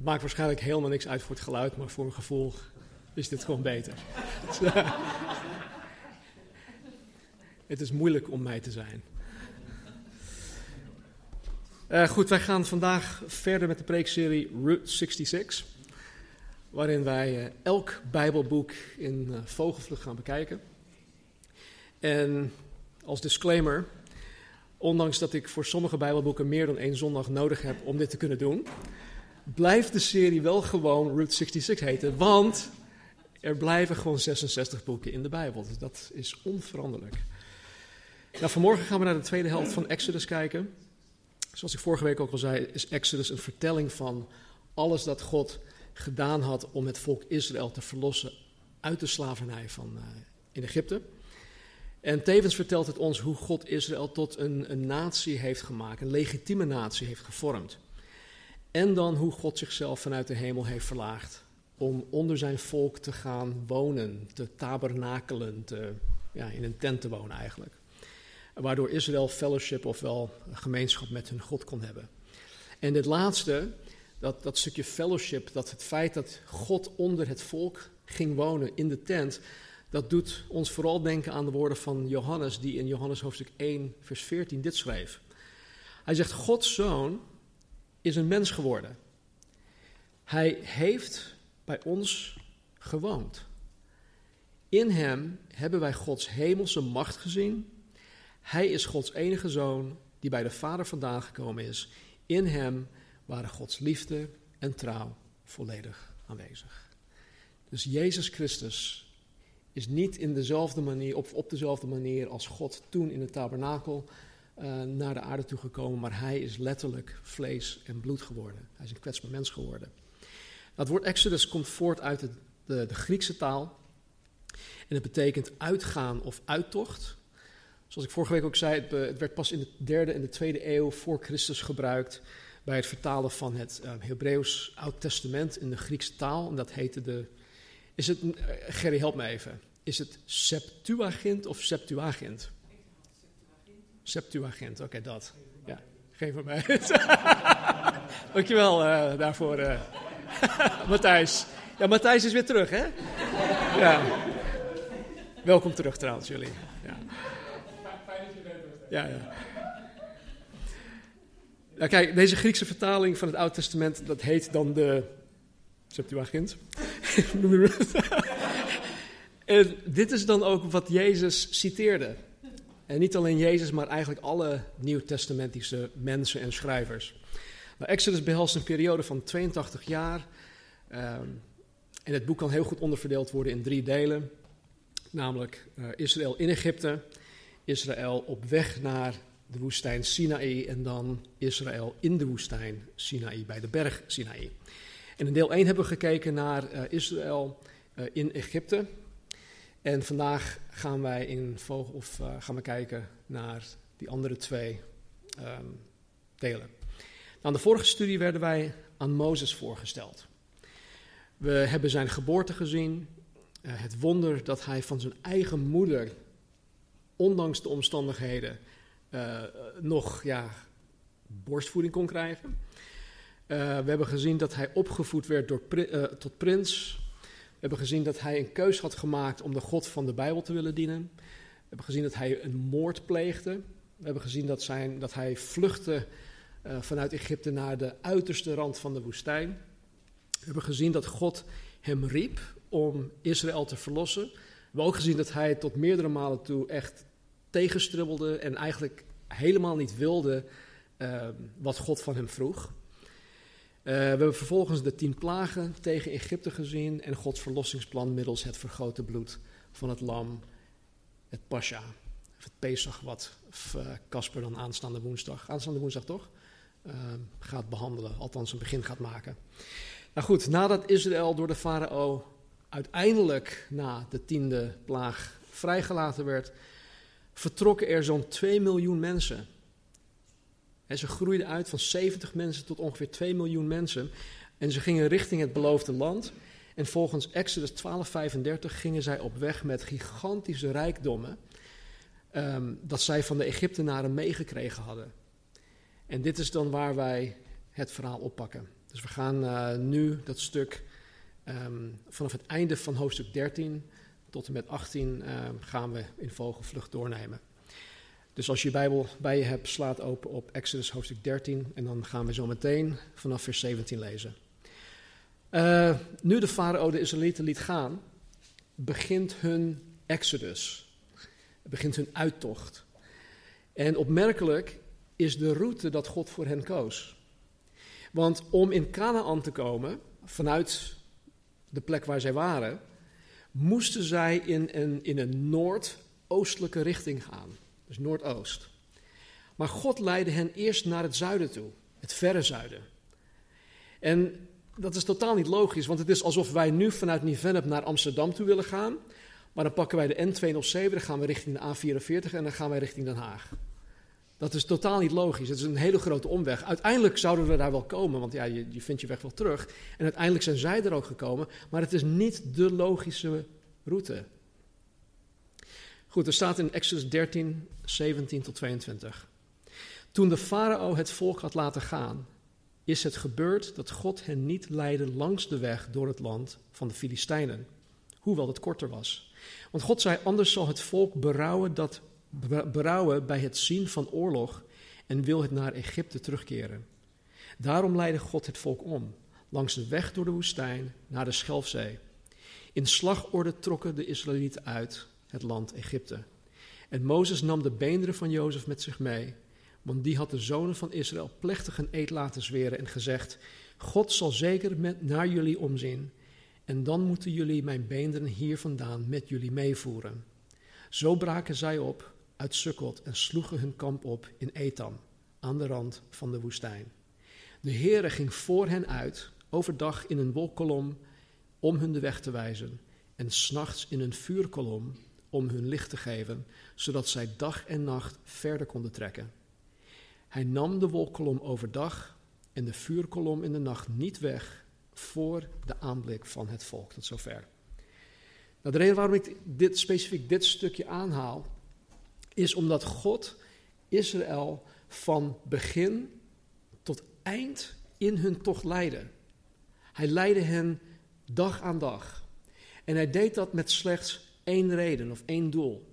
Het maakt waarschijnlijk helemaal niks uit voor het geluid, maar voor een gevoel is dit gewoon beter. het is moeilijk om mij te zijn. Uh, goed, wij gaan vandaag verder met de preekserie Route 66, waarin wij uh, elk Bijbelboek in uh, vogelvlucht gaan bekijken. En als disclaimer, ondanks dat ik voor sommige Bijbelboeken meer dan één zondag nodig heb om dit te kunnen doen, blijft de serie wel gewoon Route 66 heten, want er blijven gewoon 66 boeken in de Bijbel. Dus dat is onveranderlijk. Nou, vanmorgen gaan we naar de tweede helft van Exodus kijken. Zoals ik vorige week ook al zei, is Exodus een vertelling van alles dat God gedaan had om het volk Israël te verlossen uit de slavernij van, uh, in Egypte. En tevens vertelt het ons hoe God Israël tot een, een natie heeft gemaakt, een legitieme natie heeft gevormd. En dan hoe God zichzelf vanuit de hemel heeft verlaagd om onder zijn volk te gaan wonen, te tabernakelen, ja, in een tent te wonen eigenlijk. Waardoor Israël fellowship, ofwel gemeenschap met hun God kon hebben. En dit laatste, dat, dat stukje fellowship, dat het feit dat God onder het volk ging wonen in de tent, dat doet ons vooral denken aan de woorden van Johannes, die in Johannes hoofdstuk 1, vers 14 dit schreef. Hij zegt, Gods zoon is een mens geworden. Hij heeft bij ons gewoond. In hem hebben wij Gods hemelse macht gezien. Hij is Gods enige zoon die bij de Vader vandaan gekomen is. In hem waren Gods liefde en trouw volledig aanwezig. Dus Jezus Christus is niet in dezelfde manier, op, op dezelfde manier als God toen in het tabernakel uh, naar de aarde toegekomen, maar hij is letterlijk vlees en bloed geworden. Hij is een kwetsbaar mens geworden. Dat woord Exodus komt voort uit de, de, de Griekse taal. En het betekent uitgaan of uittocht. Zoals ik vorige week ook zei, het, het, werd pas in de derde en de tweede eeuw voor Christus gebruikt bij het vertalen van het uh, Hebreeuws Oud Testament in de Griekse taal. En dat heette de. Is het, Gerry, help me even. Is het Septuagint of Septuagint? Septuagint, oké, okay, dat. Ja, geen van mij. Dankjewel uh, daarvoor, uh, Matthijs. Ja, Matthijs is weer terug, hè? Ja. Welkom terug trouwens, jullie. Ja. Fijn dat je bent. Ja, ja. Nou, kijk, deze Griekse vertaling van het Oude Testament, dat heet dan de Septuagint. en dit is dan ook wat Jezus citeerde. En niet alleen Jezus, maar eigenlijk alle nieuwtestamentische mensen en schrijvers. Nou, Exodus behelst een periode van 82 jaar. Um, en het boek kan heel goed onderverdeeld worden in drie delen. Namelijk uh, Israël in Egypte, Israël op weg naar de woestijn Sinaï en dan Israël in de woestijn Sinaï, bij de berg Sinaï. En in deel 1 hebben we gekeken naar uh, Israël uh, in Egypte. En vandaag gaan wij in vogel, of, uh, gaan we kijken naar die andere twee um, delen. Nou, de vorige studie werden wij aan Mozes voorgesteld. We hebben zijn geboorte gezien, uh, het wonder dat hij van zijn eigen moeder, ondanks de omstandigheden, uh, nog ja, borstvoeding kon krijgen. we hebben gezien dat hij opgevoed werd door, tot prins, hebben gezien dat hij een keus had gemaakt om de God van de Bijbel te willen dienen. We hebben gezien dat hij een moord pleegde. We hebben gezien dat, zijn, dat hij vluchtte uh, vanuit Egypte naar de uiterste rand van de woestijn. We hebben gezien dat God hem riep om Israël te verlossen. We hebben ook gezien dat hij tot meerdere malen toe echt tegenstribbelde en eigenlijk helemaal niet wilde uh, wat God van hem vroeg. Uh, we hebben vervolgens de tien plagen tegen Egypte gezien en Gods verlossingsplan middels het vergrote bloed van het lam, het pascha, het Pesach, wat Casper dan aanstaande woensdag, aanstaande woensdag toch, uh, gaat behandelen, althans een begin gaat maken. Nou goed, nadat Israël door de farao uiteindelijk na de tiende plaag vrijgelaten werd, vertrokken er zo'n 2 miljoen mensen. En ze groeiden uit van 70 mensen tot ongeveer 2 miljoen mensen. En ze gingen richting het beloofde land. En volgens Exodus 12:35 gingen zij op weg met gigantische rijkdommen. Um, dat zij van de Egyptenaren meegekregen hadden. En dit is dan waar wij het verhaal oppakken. Dus we gaan uh, nu dat stuk um, vanaf het einde van hoofdstuk 13 tot en met 18 uh, gaan we in vogelvlucht doornemen. Dus als je je Bijbel bij je hebt, slaat open op Exodus hoofdstuk 13 en dan gaan we zo meteen vanaf vers 17 lezen. Uh, nu de farao de Israëlieten liet gaan, begint hun exodus, begint hun uittocht. En opmerkelijk is de route dat God voor hen koos. Want om in Canaan te komen, vanuit de plek waar zij waren, moesten zij in een, in een noordoostelijke richting gaan. Dus noordoost. Maar God leidde hen eerst naar het zuiden toe, het verre zuiden. En dat is totaal niet logisch, want het is alsof wij nu vanuit Nieuw-Vennep naar Amsterdam toe willen gaan. Maar dan pakken wij de N207, dan gaan we richting de A44 en dan gaan wij richting Den Haag. Dat is totaal niet logisch. Het is een hele grote omweg. Uiteindelijk zouden we daar wel komen, want ja, je, je vindt je weg wel terug. En uiteindelijk zijn zij er ook gekomen, maar het is niet de logische route. Goed, er staat in Exodus 13, 17 tot 22. Toen de farao het volk had laten gaan, is het gebeurd dat God hen niet leidde langs de weg door het land van de Filistijnen, hoewel het korter was. Want God zei, anders zal het volk berouwen, dat, berouwen bij het zien van oorlog en wil het naar Egypte terugkeren. Daarom leidde God het volk om, langs de weg door de woestijn naar de Schelfzee. In slagorde trokken de Israëlieten uit het land Egypte. En Mozes nam de beenderen van Jozef met zich mee, want die had de zonen van Israël plechtig een eed laten zweren en gezegd: God zal zeker met, naar jullie omzien, en dan moeten jullie mijn beenderen hier vandaan met jullie meevoeren. Zo braken zij op uit Sukkot en sloegen hun kamp op in Etam, aan de rand van de woestijn. De Heere ging voor hen uit, overdag in een wolkolom, om hun de weg te wijzen, en s'nachts in een vuurkolom om hun licht te geven, zodat zij dag en nacht verder konden trekken. Hij nam de wolkolom overdag en de vuurkolom in de nacht niet weg voor de aanblik van het volk. Tot zover. Nou, de reden waarom ik dit, specifiek dit stukje aanhaal, is omdat God Israël van begin tot eind in hun tocht leidde. Hij leidde hen dag aan dag. En hij deed dat met slechts één reden of één doel.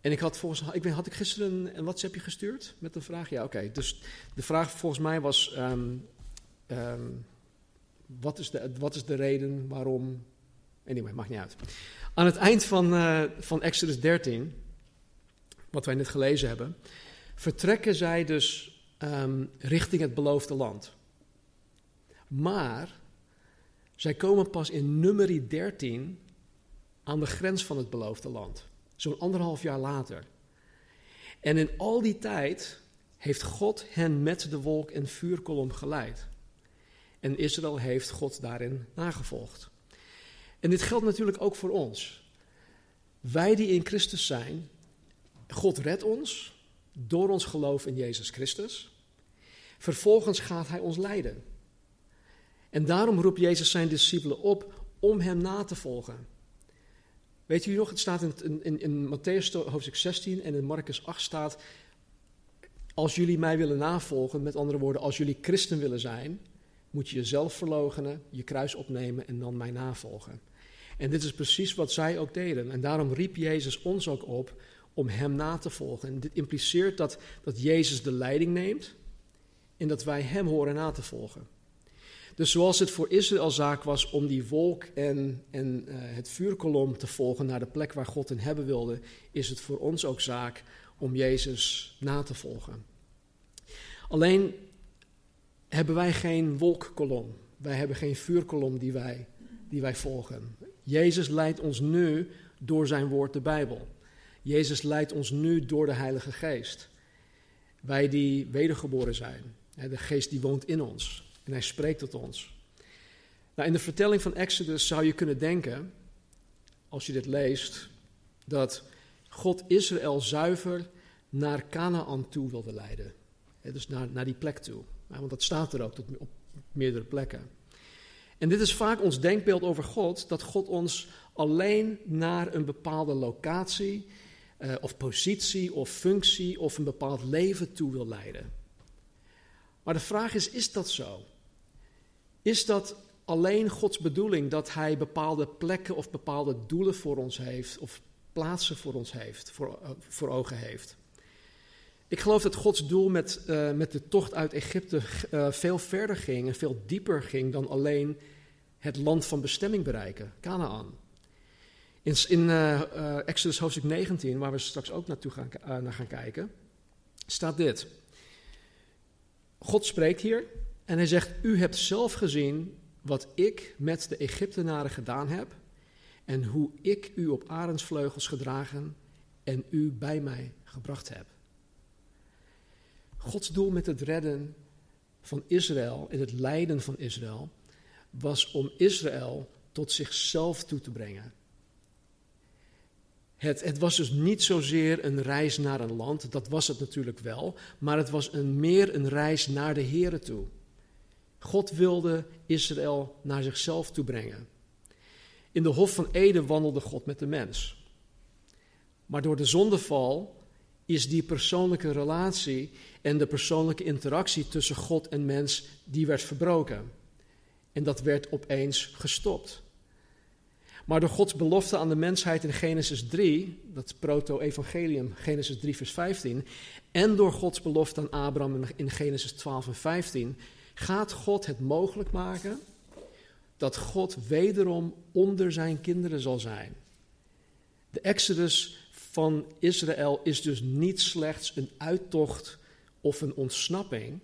En ik had volgens ik weet, had ik gisteren een, WhatsAppje gestuurd met een vraag? Ja, oké. Dus de vraag volgens mij was: um, um, wat, is de, wat is de reden waarom. Anyway, maakt niet uit. Aan het eind van, uh, van Exodus 13, wat wij net gelezen hebben, vertrekken zij dus um, richting het beloofde land. Maar zij komen pas in nummer 13 aan de grens van het beloofde land. Zo'n anderhalf jaar later. En in al die tijd heeft God hen met de wolk en vuurkolom geleid. En Israël heeft God daarin nagevolgd. En dit geldt natuurlijk ook voor ons. Wij die in Christus zijn, God redt ons door ons geloof in Jezus Christus. Vervolgens gaat Hij ons leiden. En daarom roept Jezus zijn discipelen op om Hem na te volgen. Weet u nog, het staat in, in, in Matthäus hoofdstuk 16 en in Marcus 8 staat, als jullie mij willen navolgen, met andere woorden, als jullie christen willen zijn, moet je jezelf verloochenen, je kruis opnemen en dan mij navolgen. En dit is precies wat zij ook deden. En daarom riep Jezus ons ook op om Hem na te volgen. En dit impliceert dat, dat Jezus de leiding neemt en dat wij Hem horen na te volgen. Dus zoals het voor Israël zaak was om die wolk en, en uh, het vuurkolom te volgen naar de plek waar God hen hebben wilde, is het voor ons ook zaak om Jezus na te volgen. Alleen hebben wij geen wolkkolom, wij hebben geen vuurkolom die wij, die wij volgen. Jezus leidt ons nu door zijn woord, de Bijbel. Jezus leidt ons nu door de Heilige Geest. Wij die wedergeboren zijn, de Geest die woont in ons. En hij spreekt tot ons. Nou, in de vertelling van Exodus zou je kunnen denken, als je dit leest, dat God Israël zuiver naar Canaan toe wilde leiden. dus naar, naar die plek toe. want dat staat er ook op meerdere plekken. En dit is vaak ons denkbeeld over God, dat God ons alleen naar een bepaalde locatie uh, of positie of functie of een bepaald leven toe wil leiden. Maar de vraag is, is dat zo? Is dat alleen Gods bedoeling dat Hij bepaalde plekken of bepaalde doelen voor ons heeft of plaatsen voor ons heeft, voor, uh, voor ogen heeft? Ik geloof dat Gods doel met, uh, met de tocht uit Egypte uh, veel verder ging en veel dieper ging dan alleen het land van bestemming bereiken, Canaan. In, in Exodus hoofdstuk 19, waar we straks ook naartoe gaan, naar gaan kijken, staat dit. God spreekt hier en hij zegt: U hebt zelf gezien wat ik met de Egyptenaren gedaan heb en hoe ik u op arendsvleugels gedragen en u bij mij gebracht heb. Gods doel met het redden van Israël en het lijden van Israël was om Israël tot zichzelf toe te brengen. Het, het, was dus niet zozeer een reis naar een land, dat was het natuurlijk wel, maar het was een, meer een reis naar de Here toe. God wilde Israël naar zichzelf toe brengen. In de Hof van Eden wandelde God met de mens. Maar door de zondeval is die persoonlijke relatie en de persoonlijke interactie tussen God en mens, die werd verbroken. En dat werd opeens gestopt. Maar door Gods belofte aan de mensheid in Genesis 3, dat proto-evangelium, Genesis 3, vers 15, en door Gods belofte aan Abraham in Genesis 12 en 15, gaat God het mogelijk maken dat God wederom onder zijn kinderen zal zijn. De exodus van Israël is dus niet slechts een uittocht of een ontsnapping.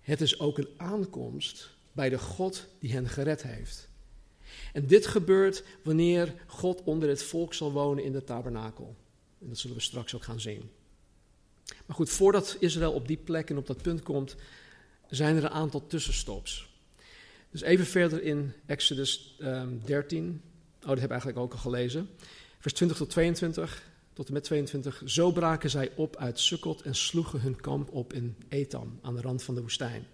Het is ook een aankomst bij de God die hen gered heeft. En dit gebeurt wanneer God onder het volk zal wonen in de tabernakel. En dat zullen we straks ook gaan zien. Maar goed, voordat Israël op die plek en op dat punt komt, zijn er een aantal tussenstops. Dus even verder in Exodus um, ehm, 13. Oh, dat heb ik eigenlijk ook al gelezen. Vers 20 tot 22, tot en met 22. Zo braken zij op uit Sukkot en sloegen hun kamp op in Etam, aan de rand van de woestijn.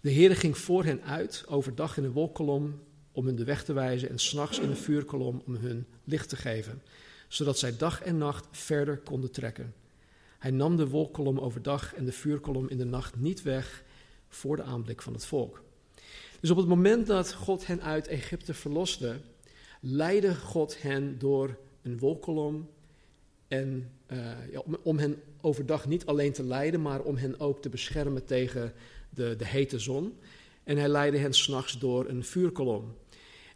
De Heere ging voor hen uit, overdag in een wolkolom om hun de weg te wijzen en s'nachts in een vuurkolom om hun licht te geven, zodat zij dag en nacht verder konden trekken. Hij nam de wolkolom overdag en de vuurkolom in de nacht niet weg voor de aanblik van het volk. Dus op het moment dat God hen uit Egypte verloste, leidde God hen door een wolkolom en uh, ja, om, hen overdag niet alleen te leiden, maar om hen ook te beschermen tegen de, de hete zon. En hij leidde hen s'nachts door een vuurkolom.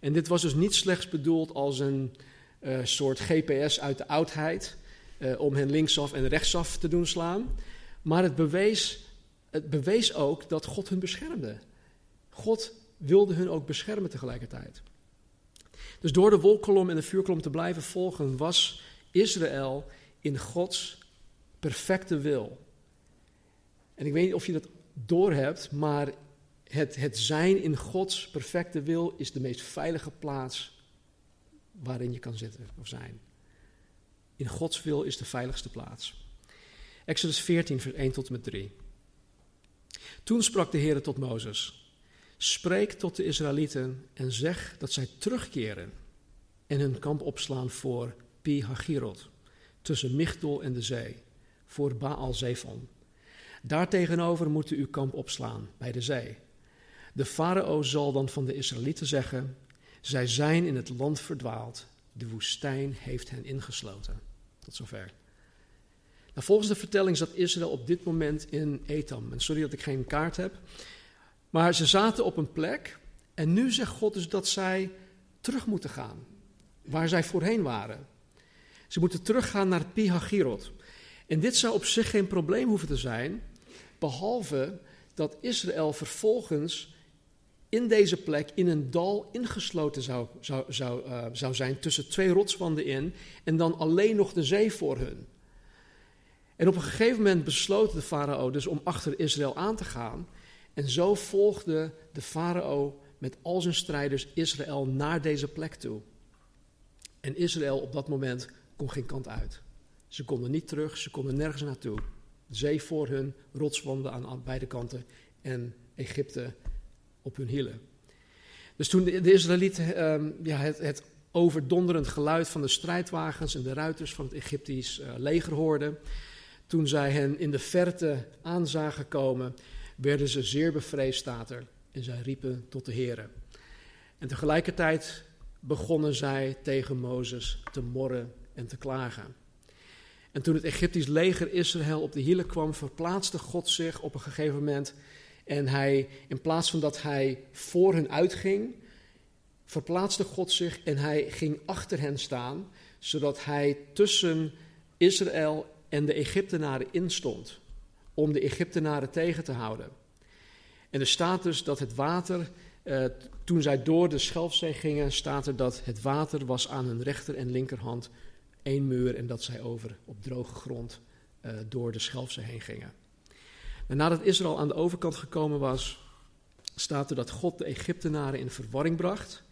En dit was dus niet slechts bedoeld als een uh, soort GPS uit de oudheid, uh, om hen linksaf en rechtsaf te doen slaan. Maar het bewees, het bewees ook dat God hun beschermde. God wilde hun ook beschermen tegelijkertijd. Dus door de wolkolom en de vuurkolom te blijven volgen, was Israël in Gods perfecte wil. En ik weet niet of je dat doorhebt, maar het, het zijn in Gods perfecte wil is de meest veilige plaats waarin je kan zitten of zijn. In Gods wil is de veiligste plaats. Exodus 14, vers 1 tot en met 3. Toen sprak de Heer tot Mozes: Spreek tot de Israëlieten en zeg dat zij terugkeren en hun kamp opslaan voor Pi Hagirot, tussen Michtol en de zee, voor Baal Zephon. Daartegenover moet u kamp opslaan bij de zee. De farao zal dan van de Israëlieten zeggen: Zij zijn in het land verdwaald, de woestijn heeft hen ingesloten. Tot zover. Volgens de vertelling zat Israël op dit moment in Etam. En sorry dat ik geen kaart heb. Maar ze zaten op een plek. En nu zegt God dus dat zij terug moeten gaan. Waar zij voorheen waren. Ze moeten teruggaan naar Pihagirot. En dit zou op zich geen probleem hoeven te zijn. Behalve dat Israël vervolgens in deze plek in een dal ingesloten zou, zou, zou, uh, zou zijn, tussen twee rotswanden in, en dan alleen nog de zee voor hun. En op een gegeven moment besloot de farao dus om achter Israël aan te gaan. En zo volgde de farao met al zijn strijders Israël naar deze plek toe. En Israël op dat moment kon geen kant uit. Ze konden niet terug, ze konden nergens naartoe. De zee voor hun, rotswanden aan beide kanten en Egypte op hun hielen. Dus toen de, Israëlieten um, ja, het, het, overdonderend geluid van de strijdwagens en de ruiters van het Egyptisch uh, leger hoorden, toen zij hen in de verte aanzagen komen, werden ze zeer bevreesd, staat en zij riepen tot de Heer. En tegelijkertijd begonnen zij tegen Mozes te morren en te klagen. En toen het Egyptisch leger Israël op de hielen kwam, verplaatste God zich op een gegeven moment. En hij, in plaats van dat hij voor hen uitging, verplaatste God zich en hij ging achter hen staan, zodat hij tussen Israël en de Egyptenaren instond, om de Egyptenaren tegen te houden. En er staat dus dat het water, eh, toen zij door de Schelfzee gingen, staat er dat het water was aan hun rechter en linkerhand één muur en dat zij over op droge grond uh, door de Schelfzee heen gingen. En nadat Israël aan de overkant gekomen was, staat er dat God de Egyptenaren in verwarring bracht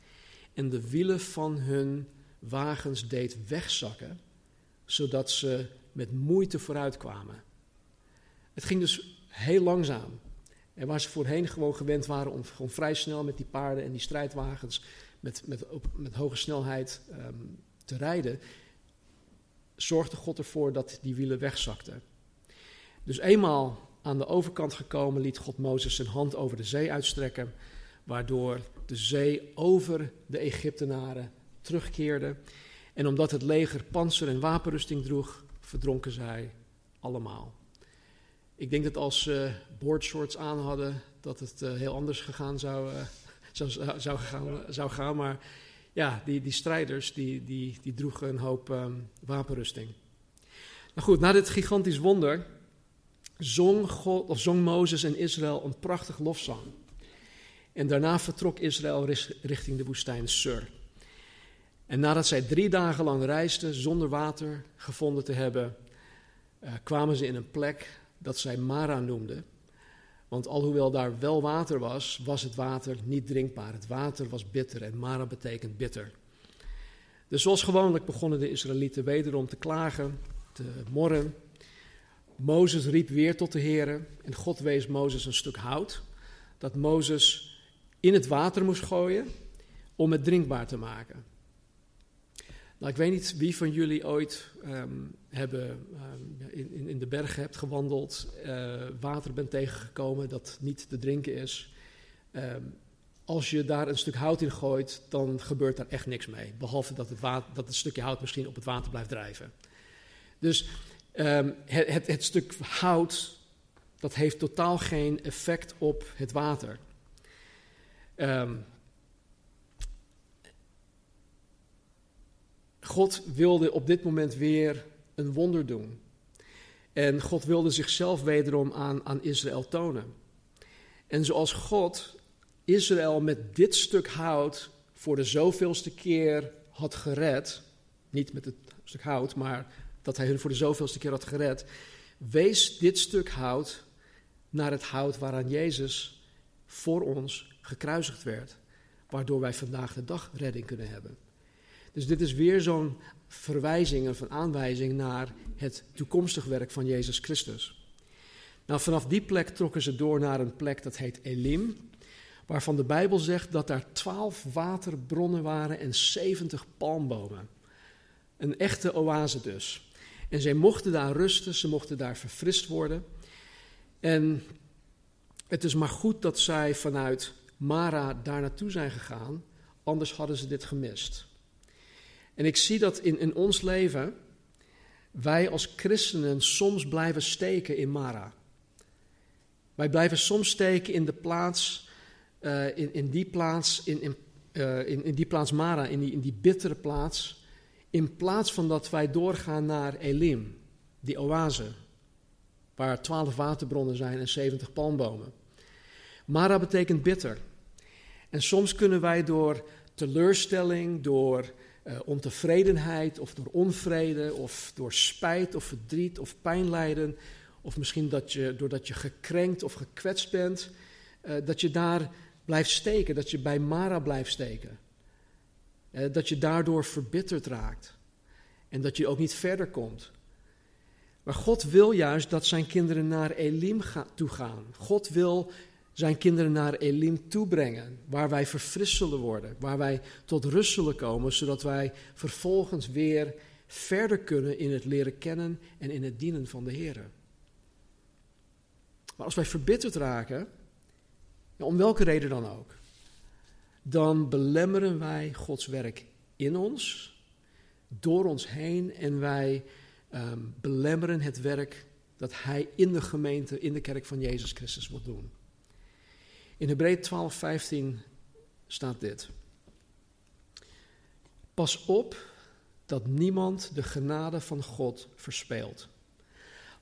en de wielen van hun wagens deed wegzakken, zodat ze met moeite vooruit kwamen. Het ging dus heel langzaam. En waar ze voorheen gewoon gewend waren om gewoon vrij snel met die paarden en die strijdwagens met, met, met hoge snelheid um, te rijden, zorgde God ervoor dat die wielen wegzakten. Dus eenmaal aan de overkant gekomen liet God Mozes zijn hand over de zee uitstrekken, waardoor de zee over de Egyptenaren terugkeerde. En omdat het leger panzer en wapenrusting droeg, verdronken zij allemaal. Ik denk dat als ze boardshorts aan hadden, dat het uh, heel anders gegaan zou, uh, zou, zou, gaan, zou gaan. Maar ja, die, die strijders die, die, die droegen een hoop um, wapenrusting. Nou goed, na dit gigantisch wonder zong, God, of zong Mozes en Israël een prachtig lofzang. En daarna vertrok Israël richting de woestijn Sur. En nadat zij drie dagen lang reisden zonder water gevonden te hebben, uh, kwamen ze in een plek dat zij Mara noemden. Want alhoewel daar wel water was, was het water niet drinkbaar. Het water was bitter en Mara betekent bitter. Dus zoals gewoonlijk begonnen de Israëlieten wederom te klagen, te morren. Mozes riep weer tot de Heer en God wees Mozes een stuk hout dat Mozes in het water moest gooien om het drinkbaar te maken. Nou, ik weet niet wie van jullie ooit um, hebben, um, in, in de bergen hebt gewandeld, uh, water bent tegengekomen dat niet te drinken is. Um, als je daar een stuk hout in gooit, dan gebeurt daar echt niks mee. Behalve dat het, water, dat het stukje hout misschien op het water blijft drijven. Dus het, het, het stuk hout, dat heeft totaal geen effect op het water. Um, God wilde op dit moment weer een wonder doen. En God wilde zichzelf wederom aan, aan Israël tonen. En zoals God Israël met dit stuk hout voor de zoveelste keer had gered, niet met het stuk hout, maar dat hij hun voor de zoveelste keer had gered, wees dit stuk hout naar het hout waaraan Jezus voor ons gekruisigd werd, waardoor wij vandaag de dag redding kunnen hebben. Dus dit is weer zo'n verwijzing of een aanwijzing naar het toekomstig werk van Jezus Christus. Nou, vanaf die plek trokken ze door naar een plek dat heet Elim, waarvan de Bijbel zegt dat daar twaalf waterbronnen waren en zeventig palmbomen. Een echte oase dus. En zij mochten daar rusten, ze mochten daar verfrist worden. En het is maar goed dat zij vanuit Mara daar naartoe zijn gegaan, anders hadden ze dit gemist. En ik zie dat in, in ons leven wij als christenen soms blijven steken in Mara. Wij blijven soms steken in de plaats, uh, in, in die plaats, in, in, uh, in, in, die plaats Mara, in die, in die bittere plaats, in plaats van dat wij doorgaan naar Elim, die oase, waar twaalf waterbronnen zijn en zeventig palmbomen. Mara betekent bitter. En soms kunnen wij door teleurstelling, door uh, ontevredenheid of door onvrede of door spijt of verdriet of pijn lijden, of misschien dat je, doordat je gekrenkt of gekwetst bent, uh, dat je daar blijft steken, dat je bij Mara blijft steken. Eh, dat je daardoor verbitterd raakt. En dat je ook niet verder komt. Maar God wil juist dat zijn kinderen naar Elim toe gaan. God wil zijn kinderen naar Elim toebrengen, waar wij verfrist zullen worden, waar wij tot rust zullen komen, zodat wij vervolgens weer verder kunnen in het leren kennen en in het dienen van de Heer. Maar als wij verbitterd raken, om welke reden dan ook, dan belemmeren wij Gods werk in ons, door ons heen en wij um, belemmeren het werk dat Hij in de gemeente, in de kerk van Jezus Christus wil doen. In Hebreeën 12, 15 staat dit. Pas op dat niemand de genade van God verspeelt.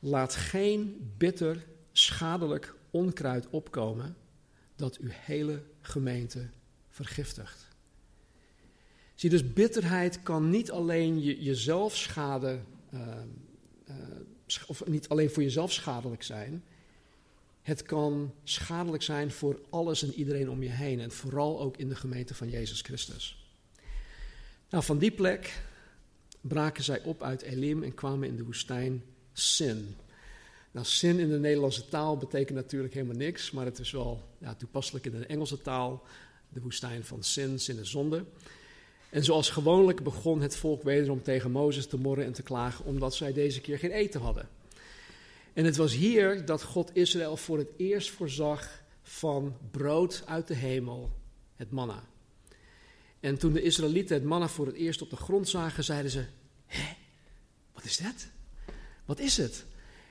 Laat geen bitter, schadelijk onkruid opkomen dat uw hele gemeente vergiftigt. Zie, dus bitterheid kan niet alleen je, jezelf schade, uh, uh, of niet alleen voor jezelf schadelijk zijn. Het kan schadelijk zijn voor alles en iedereen om je heen. En vooral ook in de gemeente van Jezus Christus. Nou, van die plek braken zij op uit Elim en kwamen in de woestijn Sin. Nou, sin in de Nederlandse taal betekent natuurlijk helemaal niks, maar het is wel ja, toepasselijk in de Engelse taal. De woestijn van sin, sin is zonde. En zoals gewoonlijk begon het volk wederom tegen Mozes te morren en te klagen, omdat zij deze keer geen eten hadden. En het was hier dat God Israël voor het eerst voorzag van brood uit de hemel, het manna. En toen de Israëlieten het manna voor het eerst op de grond zagen, zeiden ze: Hé, wat is dat? Wat is het?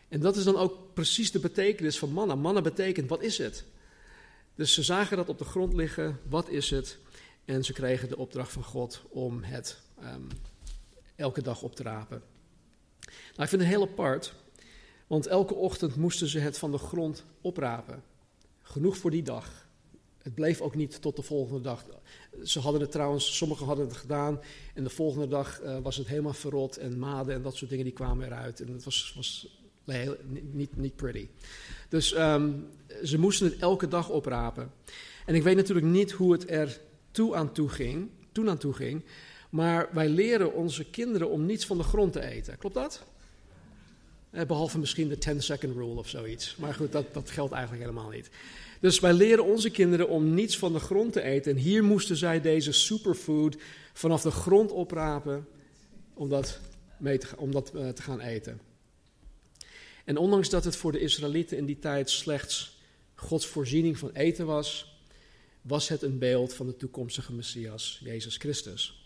En dat is dan ook precies de betekenis van manna. Manna betekent: wat is het? Dus ze zagen dat op de grond liggen, wat is het? En ze kregen de opdracht van God om het ehm, elke dag op te rapen. Nou, ik vind het heel apart, want elke ochtend moesten ze het van de grond oprapen. Genoeg voor die dag. Het bleef ook niet tot de volgende dag. Ze hadden het trouwens, sommigen hadden het gedaan. En de volgende dag uh, was het helemaal verrot en maden en dat soort dingen die kwamen eruit. En het was, was heel, niet, niet pretty. Dus um, ze moesten het elke dag oprapen. En ik weet natuurlijk niet hoe het er toe aan toe ging, toen aan toe ging. Maar wij leren onze kinderen om niets van de grond te eten. Klopt dat? Eh, behalve misschien de 10-second rule of zoiets. Maar goed, dat, dat geldt eigenlijk helemaal niet. Dus wij leren onze kinderen om niets van de grond te eten. En hier moesten zij deze superfood vanaf de grond oprapen om dat, om dat uh, te gaan eten. En ondanks dat het voor de Israëlieten in die tijd slechts Gods voorziening van eten was, was het een beeld van de toekomstige Messias, Jezus Christus.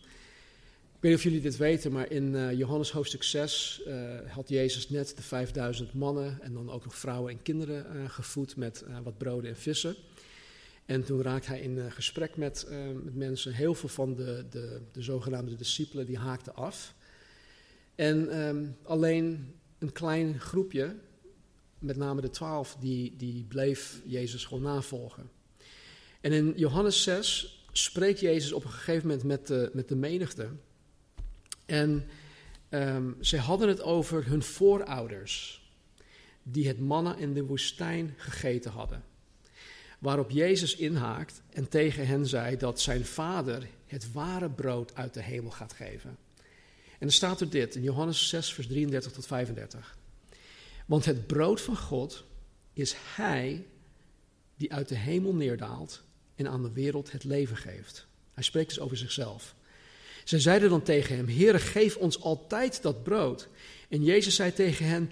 Ik weet niet of jullie dit weten, maar in uh, Johannes hoofdstuk 6 uh, eh, had Jezus net de 5000 mannen en dan ook nog vrouwen en kinderen uh, gevoed met wat broden en vissen. En toen raakte hij in gesprek met, met, mensen. Heel veel van de, de, de zogenaamde discipelen die haakten af. En um, alleen een klein groepje, met name de twaalf, die, die bleef Jezus gewoon navolgen. En in Johannes 6 spreekt Jezus op een gegeven moment met de, met de menigte. En um, zij hadden het over hun voorouders, die het manna in de woestijn gegeten hadden. Waarop Jezus inhaakt en tegen hen zei dat zijn vader het ware brood uit de hemel gaat geven. En dan staat er dit in Johannes 6, vers 33 tot 35. Want het brood van God is Hij die uit de hemel neerdaalt en aan de wereld het leven geeft. Hij spreekt dus over zichzelf. Zij zeiden dan tegen hem: Heere, geef ons altijd dat brood. En Jezus zei tegen hen: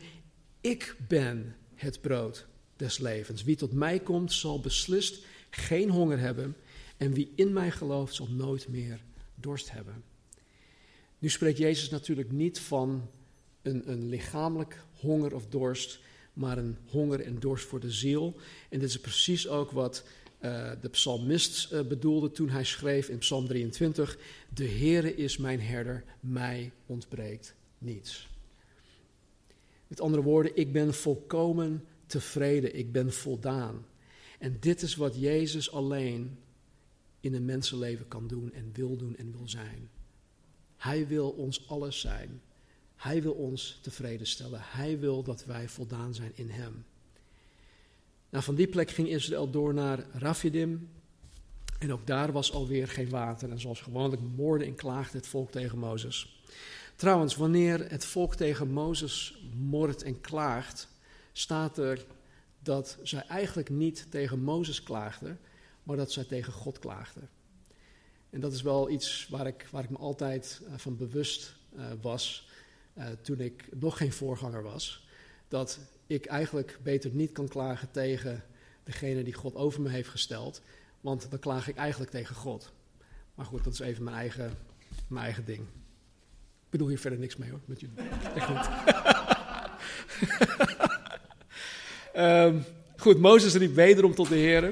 Ik ben het brood des levens. Wie tot mij komt, zal beslist geen honger hebben. En wie in mij gelooft, zal nooit meer dorst hebben. Nu spreekt Jezus natuurlijk niet van een, een lichamelijk honger of dorst, maar een honger en dorst voor de ziel. En dit is precies ook wat de psalmist uh, bedoelde toen hij schreef in Psalm 23: De Heere is mijn herder, mij ontbreekt niets. Met andere woorden, ik ben volkomen tevreden, ik ben voldaan. En dit is wat Jezus alleen in een mensenleven kan doen en wil doen en wil zijn. Hij wil ons alles zijn. Hij wil ons tevreden stellen. Hij wil dat wij voldaan zijn in Hem. Nou, van die plek ging Israël door naar Rafidim. En ook daar was alweer geen water. En zoals gewoonlijk moorde en klaagde het volk tegen Mozes. Trouwens, wanneer het volk tegen Mozes moordt en klaagt, staat er dat zij eigenlijk niet tegen Mozes klaagden, maar dat zij tegen God klaagden. En dat is wel iets waar ik, waar ik me altijd uh, van bewust uh, was uh, toen ik nog geen voorganger was. Dat ik eigenlijk beter niet kan klagen tegen degene die God over me heeft gesteld, want dan klaag ik eigenlijk tegen God. Maar goed, dat is even mijn eigen, mijn eigen ding. Ik bedoel hier verder niks mee hoor, met jullie. Echt niet. um, goed, Mozes riep wederom tot de Heer.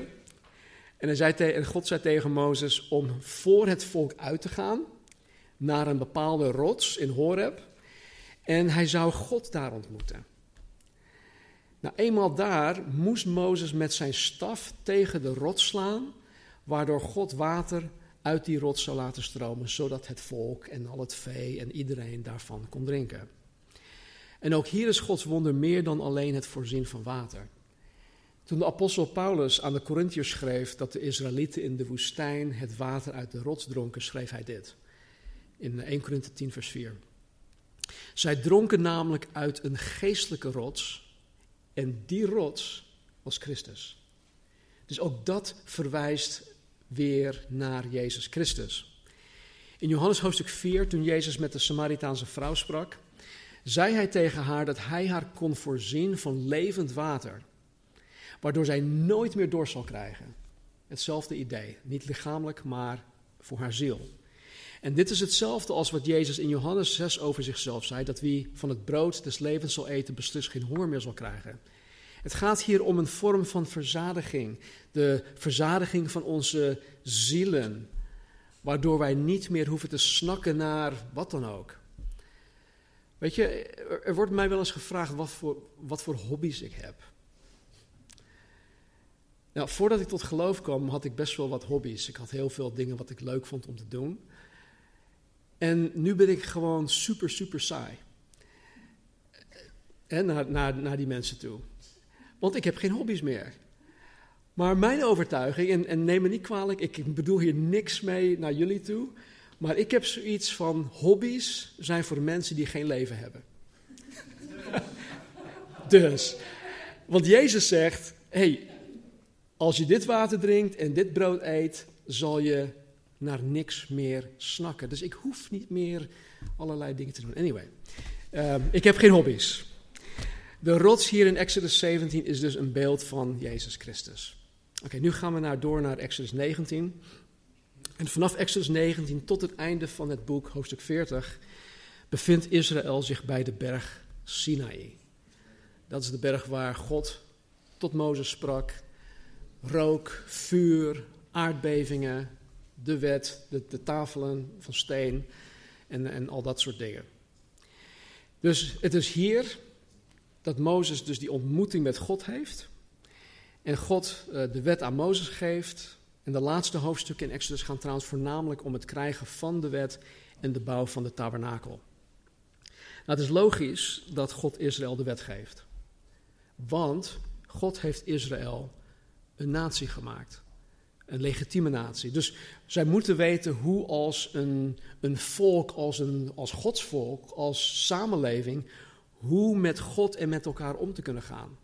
En, hij zei en God zei tegen Mozes om voor het volk uit te gaan naar een bepaalde rots in Horeb. En hij zou God daar ontmoeten. Nou, eenmaal daar moest Mozes met zijn staf tegen de rots slaan, waardoor God water uit die rots zou laten stromen, zodat het volk en al het vee en iedereen daarvan kon drinken. En ook hier is Gods wonder meer dan alleen het voorzien van water. Toen de apostel Paulus aan de Corinthiërs schreef dat de Israëlieten in de woestijn het water uit de rots dronken, schreef hij dit. In 1 Korinthe 10, vers 4. Zij dronken namelijk uit een geestelijke rots en die rots was Christus. Dus ook dat verwijst weer naar Jezus Christus. In Johannes hoofdstuk 4, toen Jezus met de Samaritaanse vrouw sprak, zei hij tegen haar dat hij haar kon voorzien van levend water, waardoor zij nooit meer dorst zal krijgen. Hetzelfde idee, niet lichamelijk, maar voor haar ziel. En dit is hetzelfde als wat Jezus in Johannes 6 over zichzelf zei: dat wie van het brood des levens zal eten, beslist geen honger meer zal krijgen. Het gaat hier om een vorm van verzadiging. De verzadiging van onze zielen. Waardoor wij niet meer hoeven te snakken naar wat dan ook. Weet je, er wordt mij wel eens gevraagd wat voor, wat voor hobby's ik heb. Nou, voordat ik tot geloof kwam, had ik best wel wat hobby's. Ik had heel veel dingen wat ik leuk vond om te doen. En nu ben ik gewoon super, super saai. En naar, naar, naar die mensen toe. Want ik heb geen hobby's meer. Maar mijn overtuiging, en, en neem me niet kwalijk, ik bedoel hier niks mee naar jullie toe. Maar ik heb zoiets van hobby's zijn voor mensen die geen leven hebben. dus, want Jezus zegt: hey, als je dit water drinkt en dit brood eet, zal je naar niks meer snakken. Dus ik hoef niet meer allerlei dingen te doen. Anyway, um, ik heb geen hobby's. De rots hier in Exodus 17 is dus een beeld van Jezus Christus. Oké, nu gaan we naar, door naar Exodus 19. En vanaf Exodus 19 tot het einde van het boek, hoofdstuk 40, bevindt Israël zich bij de berg Sinaï. Dat is de berg waar God tot Mozes sprak. Rook, vuur, aardbevingen, de wet, de, de tafelen van steen en, en al dat soort dingen. Dus het is hier dat Mozes dus die ontmoeting met God heeft. En God uh, de wet aan Mozes geeft. En de laatste hoofdstukken in Exodus gaan trouwens voornamelijk om het krijgen van de wet en de bouw van de tabernakel. Nou, het is logisch dat God Israël de wet geeft. Want God heeft Israël een natie gemaakt. Een legitieme natie. Dus zij moeten weten hoe als een, een volk, als, een, als godsvolk, als samenleving, hoe met God en met elkaar om te kunnen gaan.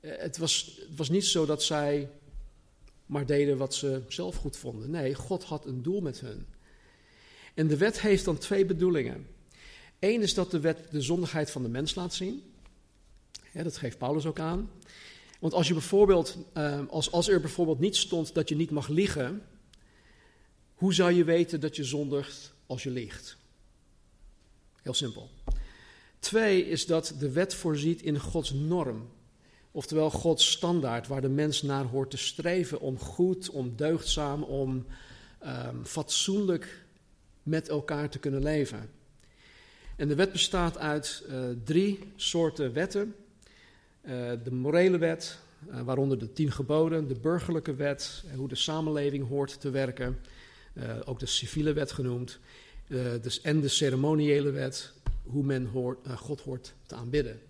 Eh, het was, het was niet zo dat zij maar deden wat ze zelf goed vonden. Nee, God had een doel met hun. En de wet heeft dan twee bedoelingen. Eén is dat de wet de zondigheid van de mens laat zien. dat geeft Paulus ook aan. Want als, je bijvoorbeeld, eh, als, als er bijvoorbeeld niet stond dat je niet mag liegen, hoe zou je weten dat je zondigt als je liegt? Heel simpel. Twee is dat de wet voorziet in Gods norm. Oftewel Gods standaard waar de mens naar hoort te streven om goed, om deugdzaam, om um, fatsoenlijk met elkaar te kunnen leven. En de wet bestaat uit uh, drie soorten wetten. Uh, de morele wet, uh, waaronder de tien geboden, de burgerlijke wet, hoe de samenleving hoort te werken, ook de civiele wet genoemd, dus, en de ceremoniële wet, hoe men hoort, God hoort te aanbidden.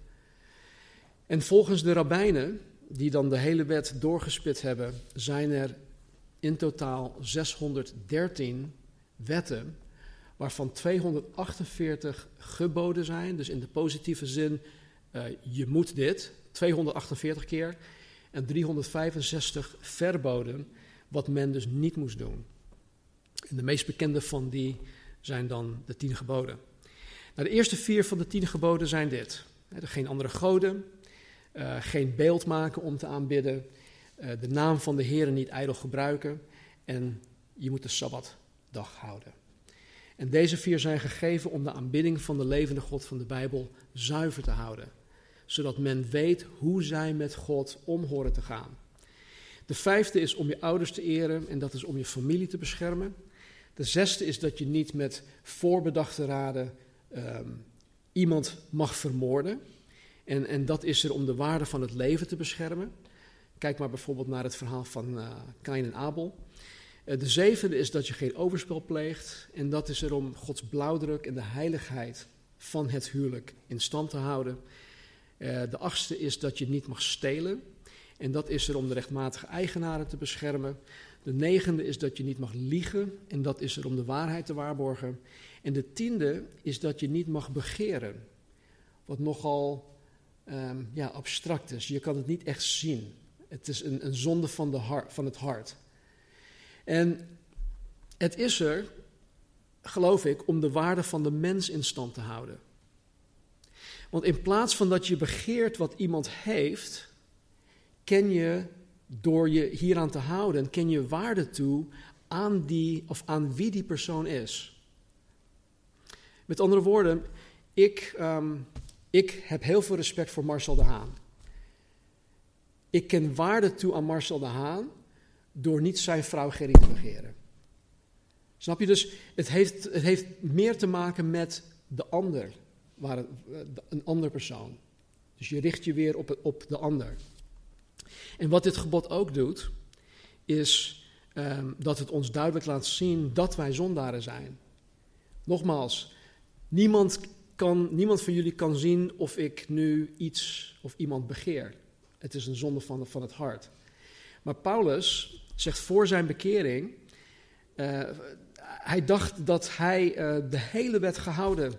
En volgens de rabbijnen, die dan de hele wet doorgespit hebben, zijn er in totaal 613 wetten, waarvan 248 geboden zijn. Dus in de positieve zin, je moet dit, 248 keer. En 365 verboden, wat men dus niet moest doen. En de meest bekende van die zijn dan de tien geboden. Nou, de eerste vier van de tien geboden zijn dit. Geen andere goden, uh, geen beeld maken om te aanbidden, uh, de naam van de Heer niet ijdel gebruiken en je moet de Sabbatdag houden. En deze vier zijn gegeven om de aanbidding van de levende God van de Bijbel zuiver te houden, zodat men weet hoe zij met God om horen te gaan. De vijfde is om je ouders te eren en dat is om je familie te beschermen. De zesde is dat je niet met voorbedachte raden um, iemand mag vermoorden. En, en dat is er om de waarde van het leven te beschermen. Kijk maar bijvoorbeeld naar het verhaal van uh, Kain en Abel. Uh, de zevende is dat je geen overspel pleegt. En dat is er om Gods blauwdruk en de heiligheid van het huwelijk in stand te houden. Uh, de achtste is dat je niet mag stelen. En dat is er om de rechtmatige eigenaren te beschermen. De negende is dat je niet mag liegen. En dat is er om de waarheid te waarborgen. En de tiende is dat je niet mag begeren. Wat nogal um, ja, abstract is. Je kan het niet echt zien. Het is een, een zonde van, de hart, van het hart. En het is er, geloof ik, om de waarde van de mens in stand te houden. Want in plaats van dat je begeert wat iemand heeft, ken je door je hieraan te houden, ken je waarde toe aan die of aan wie die persoon is. Met andere woorden, ik, um, ik heb heel veel respect voor Marcel de Haan. Ik ken waarde toe aan Marcel de Haan door niet zijn vrouw Gerry te begeren. Snap je? Dus het heeft, het heeft meer te maken met de ander, waar het, een ander persoon. Dus je richt je weer op, op de ander. En wat dit gebod ook doet, is um, dat het ons duidelijk laat zien dat wij zondaren zijn. Nogmaals, niemand, kan, niemand van jullie kan zien of ik nu iets of iemand begeer. Het is een zonde van, van het hart. Maar Paulus zegt voor zijn bekering, uh, hij dacht dat hij uh, de hele wet gehouden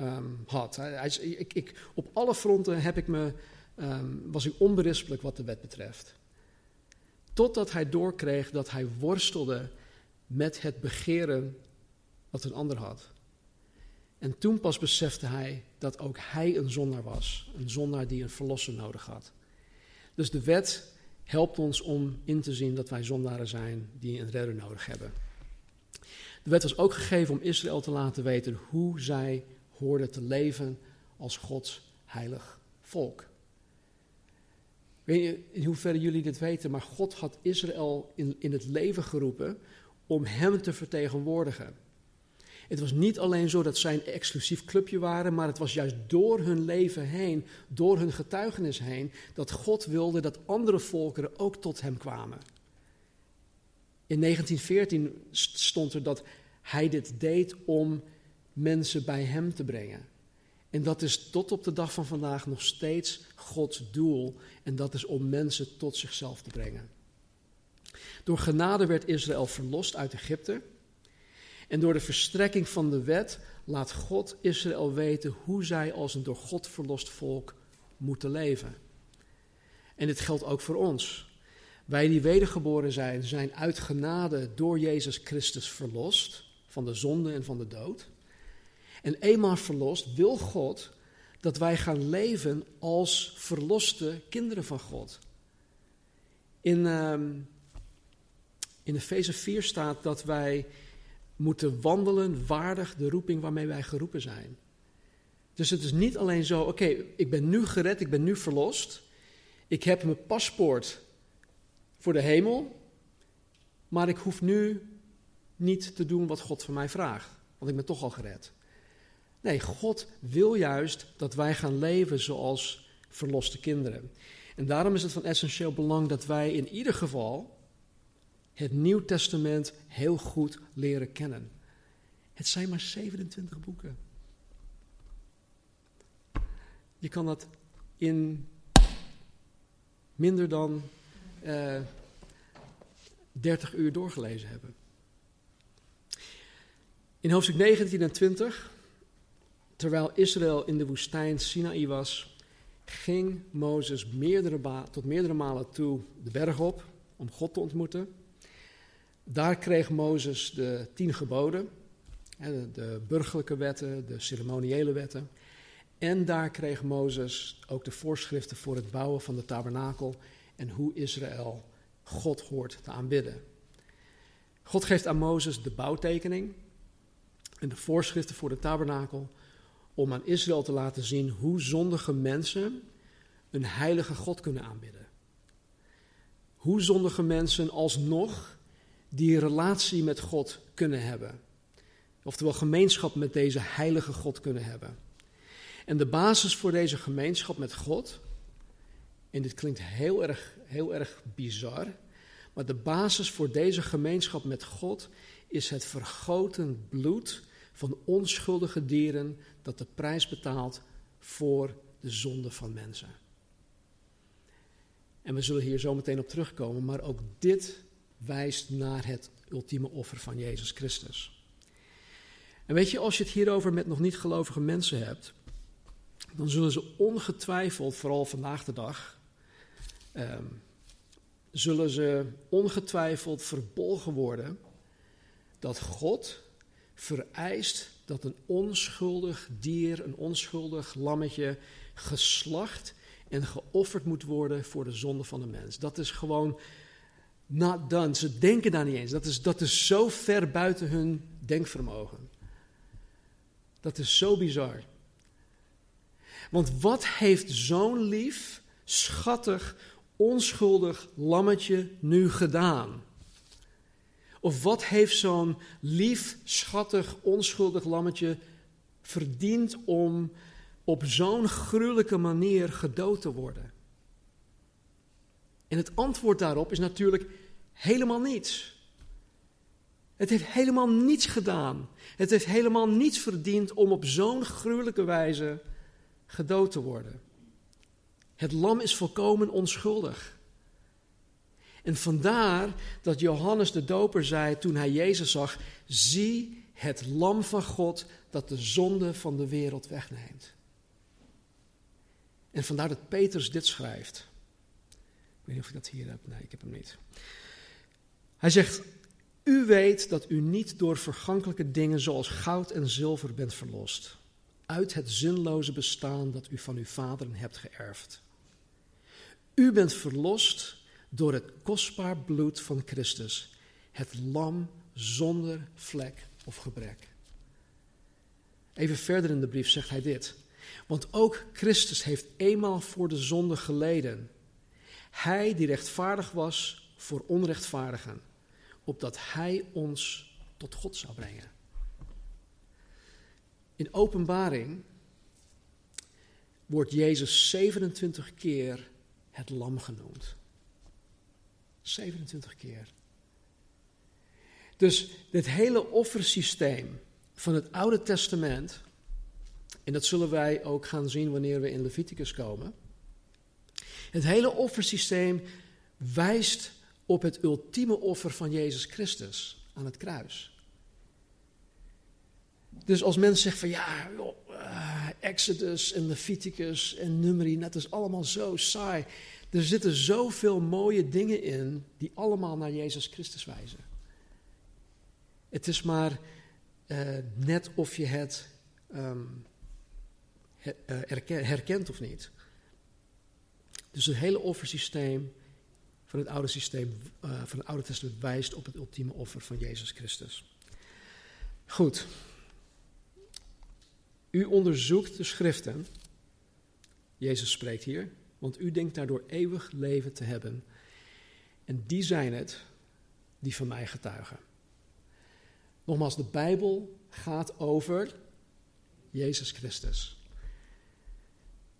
um, had. Hij, ik, ik, op alle fronten heb ik me um, was hij onberispelijk wat de wet betreft. Totdat hij doorkreeg dat hij worstelde met het begeren wat een ander had. En toen pas besefte hij dat ook hij een zondaar was. Een zondaar die een verlosser nodig had. Dus de wet helpt ons om in te zien dat wij zondaren zijn die een redder nodig hebben. De wet was ook gegeven om Israël te laten weten hoe zij hoorden te leven als Gods heilig volk. Ik weet niet in hoeverre jullie dit weten, maar God had Israël in, in het leven geroepen om hem te vertegenwoordigen. Het was niet alleen zo dat zij een exclusief clubje waren, maar het was juist door hun leven heen, door hun getuigenis heen, dat God wilde dat andere volkeren ook tot hem kwamen. In 1914 stond er dat hij dit deed om mensen bij hem te brengen. En dat is tot op de dag van vandaag nog steeds Gods doel. En dat is om mensen tot zichzelf te brengen. Door genade werd Israël verlost uit Egypte. En door de verstrekking van de wet laat God Israël weten hoe zij als een door God verlost volk moeten leven. En dit geldt ook voor ons. Wij die wedergeboren zijn, zijn uit genade door Jezus Christus verlost van de zonde en van de dood. En eenmaal verlost wil God dat wij gaan leven als verloste kinderen van God. In, um, in Efeze 4 staat dat wij moeten wandelen waardig de roeping waarmee wij geroepen zijn. Dus het is niet alleen zo, oké, ik ben nu gered, ik ben nu verlost. Ik heb mijn paspoort voor de hemel, maar ik hoef nu niet te doen wat God van mij vraagt, want ik ben toch al gered. Nee, God wil juist dat wij gaan leven zoals verloste kinderen. En daarom is het van essentieel belang dat wij in ieder geval het Nieuw Testament heel goed leren kennen. Het zijn maar 27 boeken. Je kan dat in minder dan uh, 30 uur doorgelezen hebben. In hoofdstuk 19 en 20, terwijl Israël in de woestijn Sinaï was, ging Mozes meerdere tot meerdere malen toe de berg op om God te ontmoeten. Daar kreeg Mozes de tien geboden, de burgerlijke wetten, de ceremoniële wetten. En daar kreeg Mozes ook de voorschriften voor het bouwen van de tabernakel en hoe Israël God hoort te aanbidden. God geeft aan Mozes de bouwtekening en de voorschriften voor de tabernakel om aan Israël te laten zien hoe zondige mensen een heilige God kunnen aanbidden. Hoe zondige mensen alsnog die relatie met God kunnen hebben. Oftewel gemeenschap met deze heilige God kunnen hebben. En de basis voor deze gemeenschap met God, en dit klinkt heel erg, heel erg bizar, maar de basis voor deze gemeenschap met God is het vergoten bloed van onschuldige dieren dat de prijs betaalt voor de zonde van mensen. En we zullen hier zo meteen op terugkomen, maar ook dit wijst naar het ultieme offer van Jezus Christus. En weet je, als je het hierover met nog niet gelovige mensen hebt, dan zullen ze ongetwijfeld, vooral vandaag de dag, um, zullen ze ongetwijfeld verbolgen worden dat God vereist dat een onschuldig dier, een onschuldig lammetje, geslacht en geofferd moet worden voor de zonde van de mens. Dat is gewoon not done. Ze denken daar niet eens. Dat is, dat is zo ver buiten hun denkvermogen. Dat is zo bizar. Want wat heeft zo'n lief, schattig, onschuldig lammetje nu gedaan? Of wat heeft zo'n lief, schattig, onschuldig lammetje verdiend om op zo'n gruwelijke manier gedood te worden? En het antwoord daarop is natuurlijk helemaal niets. Het heeft helemaal niets gedaan. Het heeft helemaal niets verdiend om op zo'n gruwelijke wijze gedood te worden. Het lam is volkomen onschuldig. En vandaar dat Johannes de Doper zei toen hij Jezus zag: Zie het lam van God dat de zonde van de wereld wegneemt. En vandaar dat Petrus dit schrijft. Ik weet niet of ik dat hier heb. Nee, ik heb hem niet. Hij zegt: U weet dat u niet door vergankelijke dingen zoals goud en zilver bent verlost. Uit het zinloze bestaan dat u van uw vaderen hebt geërfd. U bent verlost door het kostbaar bloed van Christus, het lam zonder vlek of gebrek. Even verder in de brief zegt hij dit. Want ook Christus heeft eenmaal voor de zonde geleden. Hij die rechtvaardig was voor onrechtvaardigen, opdat hij ons tot God zou brengen. In openbaring wordt Jezus 27 keer het lam genoemd. 27 keer. Dus dit hele offersysteem van het Oude Testament, en dat zullen wij ook gaan zien wanneer we in Leviticus komen. Het hele offersysteem wijst op het ultieme offer van Jezus Christus aan het kruis. Dus als mensen zeggen van ja, uh, Exodus en Leviticus en Numeri, dat is allemaal zo saai. Er zitten zoveel mooie dingen in die allemaal naar Jezus Christus wijzen. Het is maar uh, net of je het um, herkent of niet. Dus het hele offersysteem van het oude systeem, uh, van het Oude Testament wijst op het ultieme offer van Jezus Christus. Goed. U onderzoekt de schriften. Jezus spreekt hier want u denkt daardoor eeuwig leven te hebben. En die zijn het die van mij getuigen. Nogmaals, de Bijbel gaat over Jezus Christus.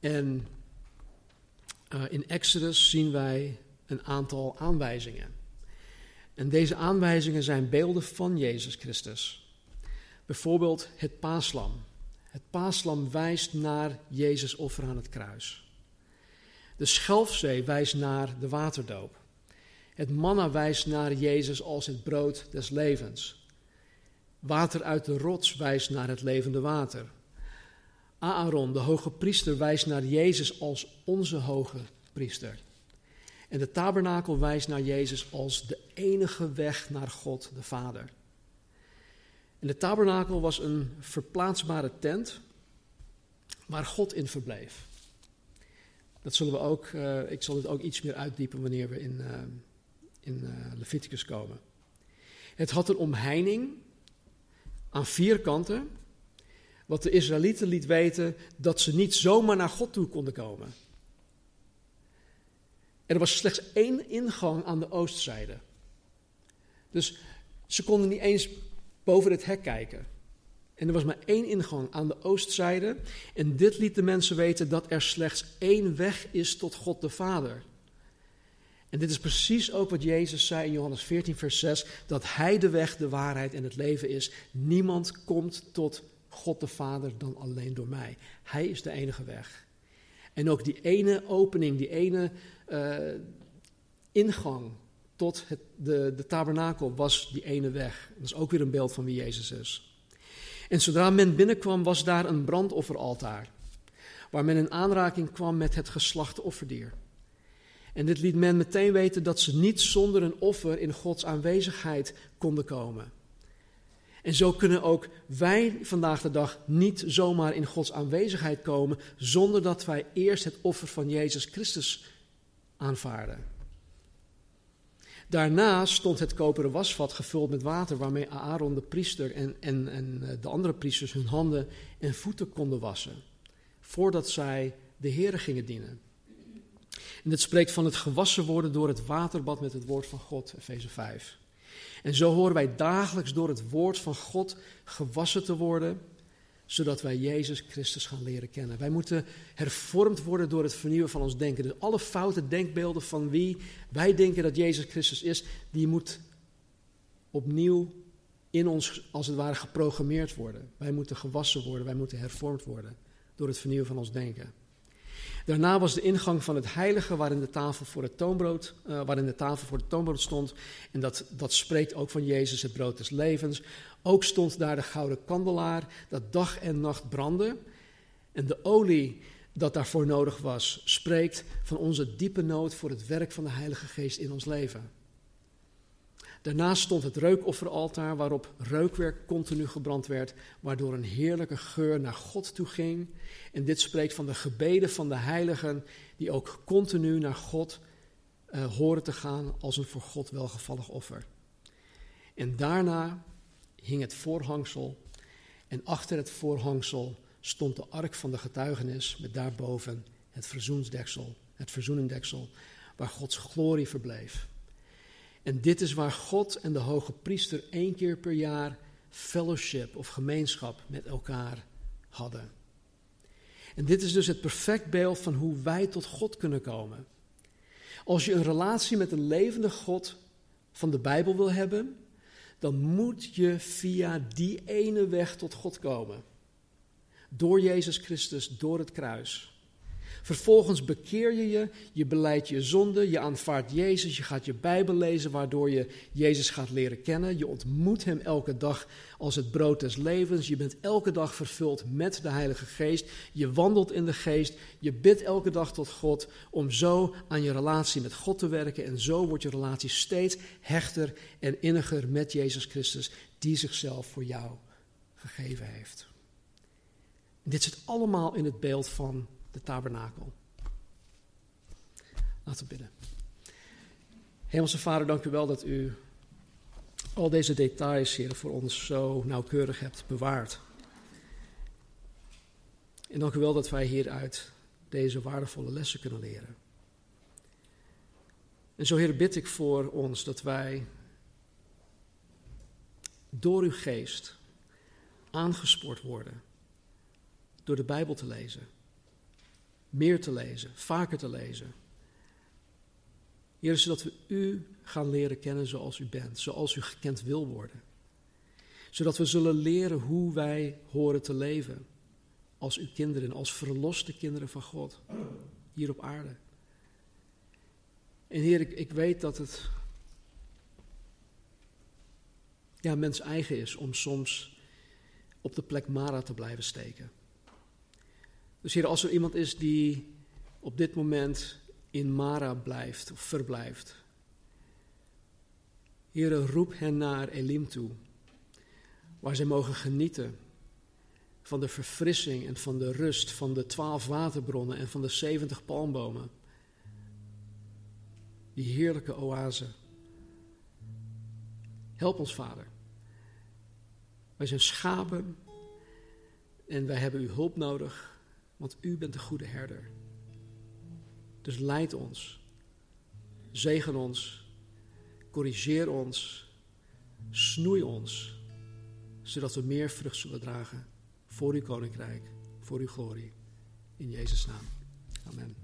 En uh, in Exodus zien wij een aantal aanwijzingen. En deze aanwijzingen zijn beelden van Jezus Christus. Bijvoorbeeld het paaslam. Het paaslam wijst naar Jezus offer aan het kruis. De Schelfzee wijst naar de waterdoop. Het manna wijst naar Jezus als het brood des levens. Water uit de rots wijst naar het levende water. Aaron, de hoge priester, wijst naar Jezus als onze hoge priester. En de tabernakel wijst naar Jezus als de enige weg naar God de Vader. En de tabernakel was een verplaatsbare tent waar God in verbleef. Dat zullen we ook, uh, ik zal het ook iets meer uitdiepen wanneer we in, uh, in uh, Leviticus komen. Het had een omheining aan vier kanten, wat de Israëlieten liet weten dat ze niet zomaar naar God toe konden komen. Er was slechts één ingang aan de oostzijde. Dus ze konden niet eens boven het hek kijken. En er was maar één ingang aan de oostzijde. En dit liet de mensen weten dat er slechts één weg is tot God de Vader. En dit is precies ook wat Jezus zei in Johannes 14, vers 6: dat Hij de weg, de waarheid en het leven is. Niemand komt tot God de Vader dan alleen door mij. Hij is de enige weg. En ook die ene opening, die ene uh, ingang tot het, de, de tabernakel was die ene weg. Dat is ook weer een beeld van wie Jezus is. En zodra men binnenkwam, was daar een brandofferaltaar, waar men in aanraking kwam met het geslachte offerdier. En dit liet men meteen weten dat ze niet zonder een offer in Gods aanwezigheid konden komen. En zo kunnen ook wij vandaag de dag niet zomaar in Gods aanwezigheid komen zonder dat wij eerst het offer van Jezus Christus aanvaarden. Daarna stond het koperen wasvat gevuld met water waarmee Aaron de priester en, en, en eh, de andere priesters hun handen en voeten konden wassen. Voordat zij de Here gingen dienen. En dit spreekt van het gewassen worden door het waterbad met het woord van God, Efeze 5. En zo horen wij dagelijks door het woord van God gewassen te worden, zodat wij Jezus Christus gaan leren kennen. Wij moeten hervormd worden door het vernieuwen van ons denken. Dus alle foute denkbeelden van wie wij denken dat Jezus Christus is, die moet opnieuw in ons als het ware geprogrammeerd worden. Wij moeten gewassen worden, wij moeten hervormd worden door het vernieuwen van ons denken. Daarna was de ingang van het heilige waarin de tafel voor het toonbrood, uh, waarin de tafel voor het toonbrood stond. En dat, dat spreekt ook van Jezus, het brood des levens. Ook stond daar de gouden kandelaar, dat dag en nacht brandde. En de olie dat daarvoor nodig was, spreekt van onze diepe nood voor het werk van de Heilige Geest in ons leven. Daarnaast stond het reukofferaltaar waarop reukwerk continu gebrand werd, waardoor een heerlijke geur naar God toe ging. En dit spreekt van de gebeden van de heiligen die ook continu naar God uh, horen te gaan als een voor God welgevallig offer. En daarna hing het voorhangsel en achter het voorhangsel stond de ark van de getuigenis met daarboven het verzoensdeksel, het verzoenendeksel, waar Gods glorie verbleef. En dit is waar God en de hoge priester één keer per jaar fellowship of gemeenschap met elkaar hadden. En dit is dus het perfect beeld van hoe wij tot God kunnen komen. Als je een relatie met een levende God van de Bijbel wil hebben, dan moet je via die ene weg tot God komen. Door Jezus Christus, door het kruis. Vervolgens bekeer je je, je beleidt je zonde, je aanvaardt Jezus, je gaat je Bijbel lezen, waardoor je Jezus gaat leren kennen. Je ontmoet Hem elke dag als het brood des levens. Je bent elke dag vervuld met de Heilige Geest. Je wandelt in de Geest. Je bidt elke dag tot God om zo aan je relatie met God te werken. En zo wordt je relatie steeds hechter en inniger met Jezus Christus, die zichzelf voor jou gegeven heeft. dit zit allemaal in het beeld van de tabernakel. Laten we bidden. Hemelse Vader, dank u wel dat u al deze details, Heer, voor ons zo nauwkeurig hebt bewaard. En dank u wel dat wij hieruit deze waardevolle lessen kunnen leren. En zo, Heer, bid ik voor ons dat wij door uw geest aangespoord worden door de Bijbel te lezen meer te lezen, vaker te lezen. Heer, zodat we u gaan leren kennen zoals u bent, zoals u gekend wil worden. Zodat we zullen leren hoe wij horen te leven als uw kinderen, als verloste kinderen van God, hier op aarde. En Heer, ik, ik weet dat het ja, mens eigen is om soms op de plek Mara te blijven steken. Dus hier, als er iemand is die op dit moment in Mara blijft of verblijft. Heer, roep hen naar Elim toe, waar zij mogen genieten van de verfrissing en van de rust van de twaalf waterbronnen en van de zeventig palmbomen. Die heerlijke oase. Help ons, Vader. Wij zijn schapen en wij hebben uw hulp nodig, want u bent de goede herder. Dus leid ons, zegen ons, corrigeer ons, snoei ons, zodat we meer vrucht zullen dragen voor uw koninkrijk, voor uw glorie. In Jezus' naam. Amen.